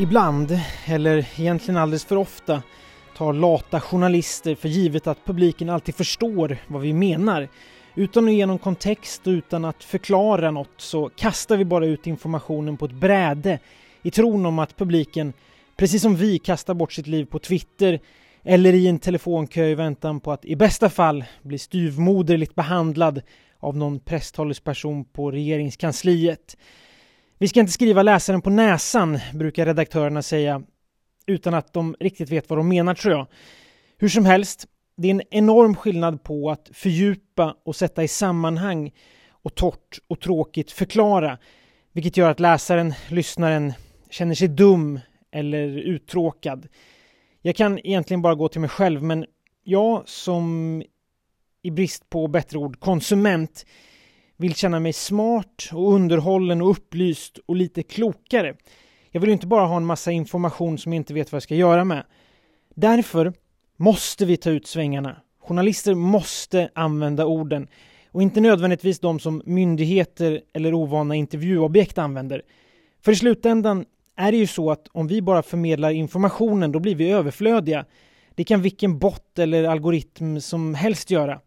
Ibland, eller egentligen alldeles för ofta, tar lata journalister för givet att publiken alltid förstår vad vi menar. Utan att ge någon kontext och utan att förklara något så kastar vi bara ut informationen på ett bräde i tron om att publiken, precis som vi, kastar bort sitt liv på Twitter eller i en telefonkö i väntan på att i bästa fall bli styvmoderligt behandlad av någon presstalesperson på regeringskansliet. Vi ska inte skriva läsaren på näsan, brukar redaktörerna säga, utan att de riktigt vet vad de menar tror jag. Hur som helst, det är en enorm skillnad på att fördjupa och sätta i sammanhang och torrt och tråkigt förklara, vilket gör att läsaren, lyssnaren, känner sig dum eller uttråkad. Jag kan egentligen bara gå till mig själv, men jag som i brist på bättre ord konsument vill känna mig smart och underhållen och upplyst och lite klokare. Jag vill ju inte bara ha en massa information som jag inte vet vad jag ska göra med. Därför måste vi ta ut svängarna. Journalister måste använda orden och inte nödvändigtvis de som myndigheter eller ovana intervjuobjekt använder. För i slutändan är det ju så att om vi bara förmedlar informationen då blir vi överflödiga. Det kan vilken bot eller algoritm som helst göra.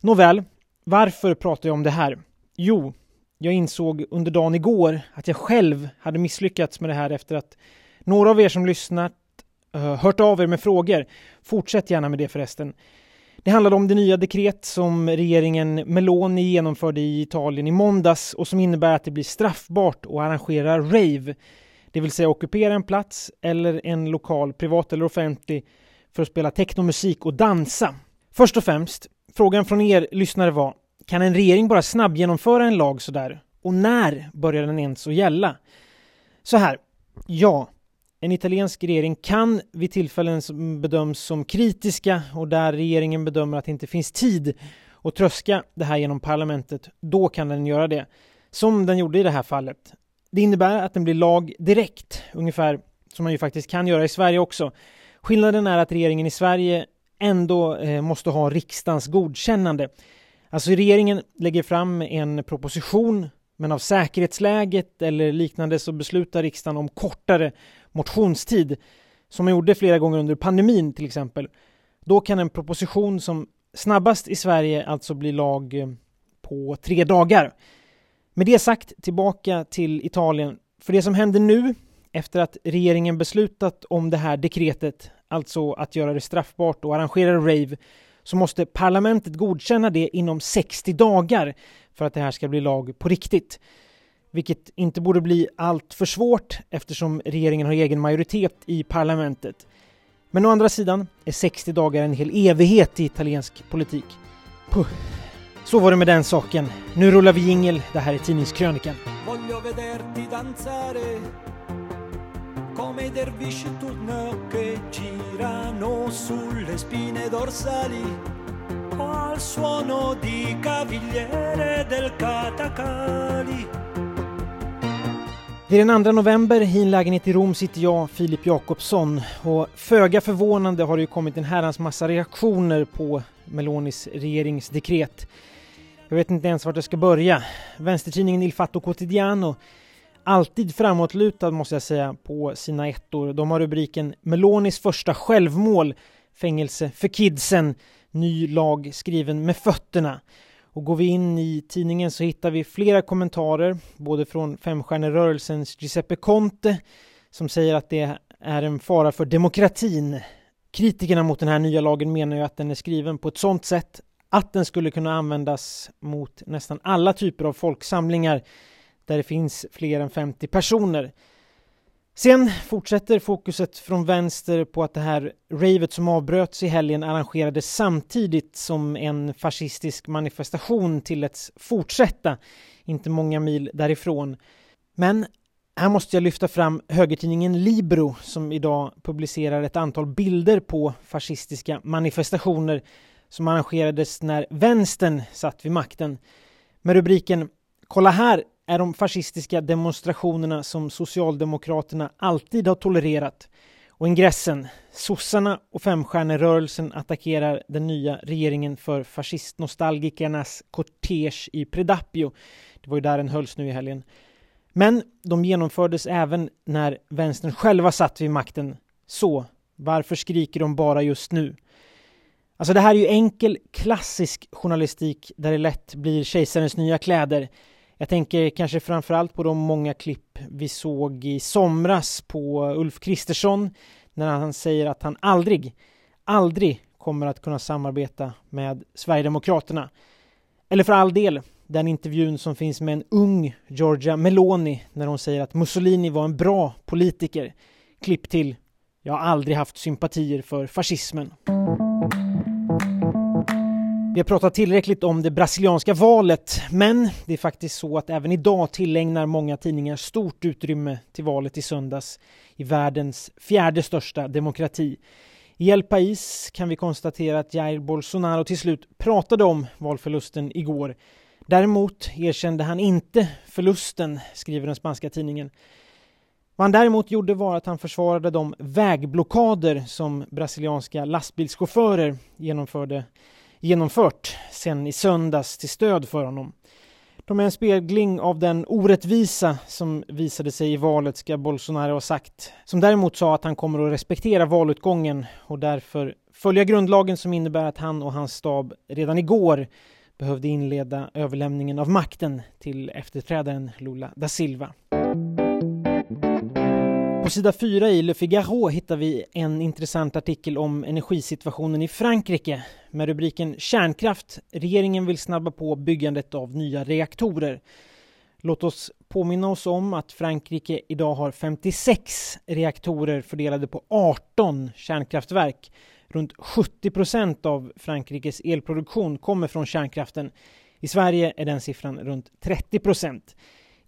Nåväl, varför pratar jag om det här? Jo, jag insåg under dagen igår att jag själv hade misslyckats med det här efter att några av er som lyssnat eh, hört av er med frågor. Fortsätt gärna med det förresten. Det handlade om det nya dekret som regeringen Meloni genomförde i Italien i måndags och som innebär att det blir straffbart att arrangera rave, det vill säga ockupera en plats eller en lokal, privat eller offentlig, för att spela technomusik och dansa. Först och främst, frågan från er lyssnare var kan en regering bara snabbgenomföra en lag sådär? Och när börjar den ens att gälla? Så här, ja, en italiensk regering kan vid tillfällen som bedöms som kritiska och där regeringen bedömer att det inte finns tid att tröska det här genom parlamentet, då kan den göra det. Som den gjorde i det här fallet. Det innebär att den blir lag direkt, ungefär som man ju faktiskt kan göra i Sverige också. Skillnaden är att regeringen i Sverige ändå eh, måste ha riksdagens godkännande. Alltså regeringen lägger fram en proposition men av säkerhetsläget eller liknande så beslutar riksdagen om kortare motionstid som man gjorde flera gånger under pandemin till exempel. Då kan en proposition som snabbast i Sverige alltså bli lag eh, på tre dagar. Med det sagt, tillbaka till Italien. För det som händer nu efter att regeringen beslutat om det här dekretet, alltså att göra det straffbart och arrangera rave, så måste parlamentet godkänna det inom 60 dagar för att det här ska bli lag på riktigt. Vilket inte borde bli allt för svårt eftersom regeringen har egen majoritet i parlamentet. Men å andra sidan är 60 dagar en hel evighet i italiensk politik. Puh. Så var det med den saken. Nu rullar vi jingel. Det här är Tidningskrönikan come i dervisci turno che girano sulle spine dorsali al suono di cavigliere del katakali. Det är den 2 november, i en lägenhet i Rom sitter jag, Filip Jakobsson och föga förvånande har det ju kommit en herrans massa reaktioner på Melonis regeringsdekret. Jag vet inte ens vart jag ska börja. Vänstertidningen Il Fatto Quotidiano alltid framåtlutad måste jag säga på sina ettor. De har rubriken Melonis första självmål, fängelse för kidsen, ny lag skriven med fötterna. Och går vi in i tidningen så hittar vi flera kommentarer, både från femstjärnerörelsens Giuseppe Conte som säger att det är en fara för demokratin. Kritikerna mot den här nya lagen menar ju att den är skriven på ett sådant sätt att den skulle kunna användas mot nästan alla typer av folksamlingar där det finns fler än 50 personer. Sen fortsätter fokuset från vänster på att det här ravet som avbröts i helgen arrangerades samtidigt som en fascistisk manifestation tilläts fortsätta, inte många mil därifrån. Men här måste jag lyfta fram högertidningen Libro som idag publicerar ett antal bilder på fascistiska manifestationer som arrangerades när vänstern satt vid makten med rubriken Kolla här är de fascistiska demonstrationerna som Socialdemokraterna alltid har tolererat. Och ingressen, sossarna och femstjärnerörelsen attackerar den nya regeringen för fascistnostalgikernas kortege i Predapio. Det var ju där den hölls nu i helgen. Men de genomfördes även när vänstern själva satt vid makten. Så varför skriker de bara just nu? Alltså det här är ju enkel klassisk journalistik där det lätt blir kejsarens nya kläder. Jag tänker kanske framförallt på de många klipp vi såg i somras på Ulf Kristersson när han säger att han aldrig, aldrig kommer att kunna samarbeta med Sverigedemokraterna. Eller för all del, den intervjun som finns med en ung Giorgia Meloni när hon säger att Mussolini var en bra politiker. Klipp till “Jag har aldrig haft sympatier för fascismen”. Vi har pratat tillräckligt om det brasilianska valet, men det är faktiskt så att även idag tillägnar många tidningar stort utrymme till valet i söndags i världens fjärde största demokrati. I El País kan vi konstatera att Jair Bolsonaro till slut pratade om valförlusten igår. Däremot erkände han inte förlusten, skriver den spanska tidningen. Vad han däremot gjorde var att han försvarade de vägblockader som brasilianska lastbilschaufförer genomförde genomfört sen i söndags till stöd för honom. De är en spegling av den orättvisa som visade sig i valet, ska Bolsonaro ha sagt. Som däremot sa att han kommer att respektera valutgången och därför följa grundlagen som innebär att han och hans stab redan igår behövde inleda överlämningen av makten till efterträdaren Lula da Silva. På sida 4 i Le Figaro hittar vi en intressant artikel om energisituationen i Frankrike med rubriken Kärnkraft. Regeringen vill snabba på byggandet av nya reaktorer. Låt oss påminna oss om att Frankrike idag har 56 reaktorer fördelade på 18 kärnkraftverk. Runt 70 procent av Frankrikes elproduktion kommer från kärnkraften. I Sverige är den siffran runt 30 procent.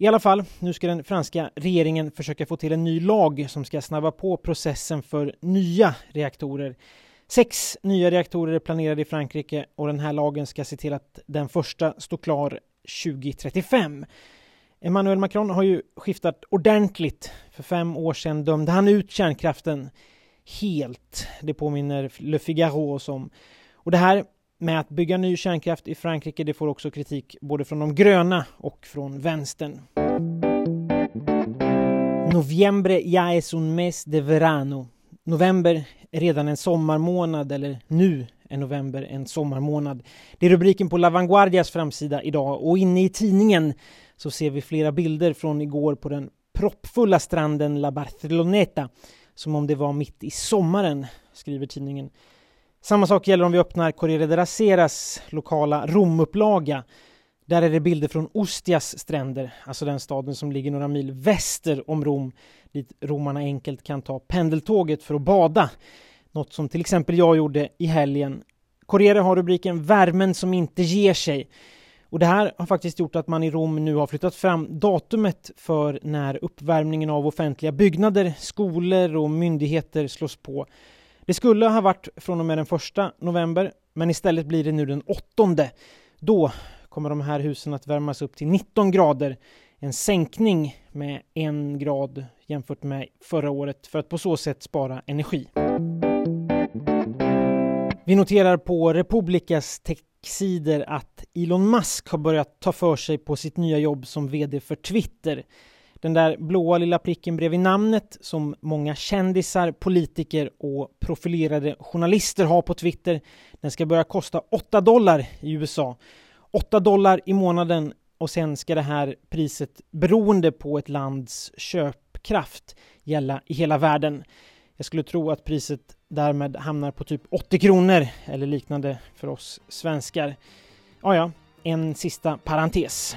I alla fall, nu ska den franska regeringen försöka få till en ny lag som ska snabba på processen för nya reaktorer. Sex nya reaktorer är planerade i Frankrike och den här lagen ska se till att den första står klar 2035. Emmanuel Macron har ju skiftat ordentligt. För fem år sedan dömde han ut kärnkraften helt. Det påminner Le Figaro om. Och det här med att bygga ny kärnkraft i Frankrike det får också kritik både från de gröna och från vänstern. Noviembre ya es un mes de verano. November är redan en sommarmånad, eller nu är november en sommarmånad. Det är rubriken på La Vanguardias framsida idag och inne i tidningen så ser vi flera bilder från igår på den proppfulla stranden La Barceloneta som om det var mitt i sommaren, skriver tidningen. Samma sak gäller om vi öppnar Corriere della Seras lokala Romupplaga. Där är det bilder från Ostias stränder, alltså den staden som ligger några mil väster om Rom, dit romarna enkelt kan ta pendeltåget för att bada. Något som till exempel jag gjorde i helgen. Corriere har rubriken Värmen som inte ger sig. Och det här har faktiskt gjort att man i Rom nu har flyttat fram datumet för när uppvärmningen av offentliga byggnader, skolor och myndigheter slås på. Det skulle ha varit från och med den första november, men istället blir det nu den åttonde. Då kommer de här husen att värmas upp till 19 grader, en sänkning med en grad jämfört med förra året för att på så sätt spara energi. Vi noterar på Republikas techsidor att Elon Musk har börjat ta för sig på sitt nya jobb som VD för Twitter. Den där blåa lilla pricken bredvid namnet som många kändisar, politiker och profilerade journalister har på Twitter, den ska börja kosta 8 dollar i USA. 8 dollar i månaden och sen ska det här priset beroende på ett lands köpkraft gälla i hela världen. Jag skulle tro att priset därmed hamnar på typ 80 kronor eller liknande för oss svenskar. Ja, ja, en sista parentes.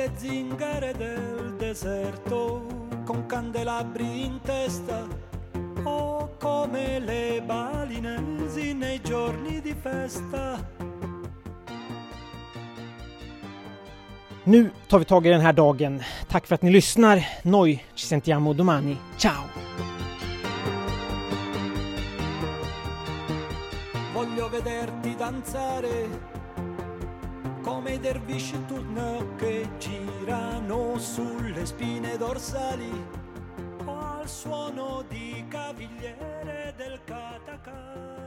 Le zingare del deserto con candelabri in testa o come le balinesi nei giorni di festa. Nu tar vi tag i den här dagen. Tack för att ni lyssnar. Noi ci sentiamo domani. Ciao! Voglio vederti danzare come i dervisci turno che girano sulle spine dorsali al suono di cavigliere del Catacà.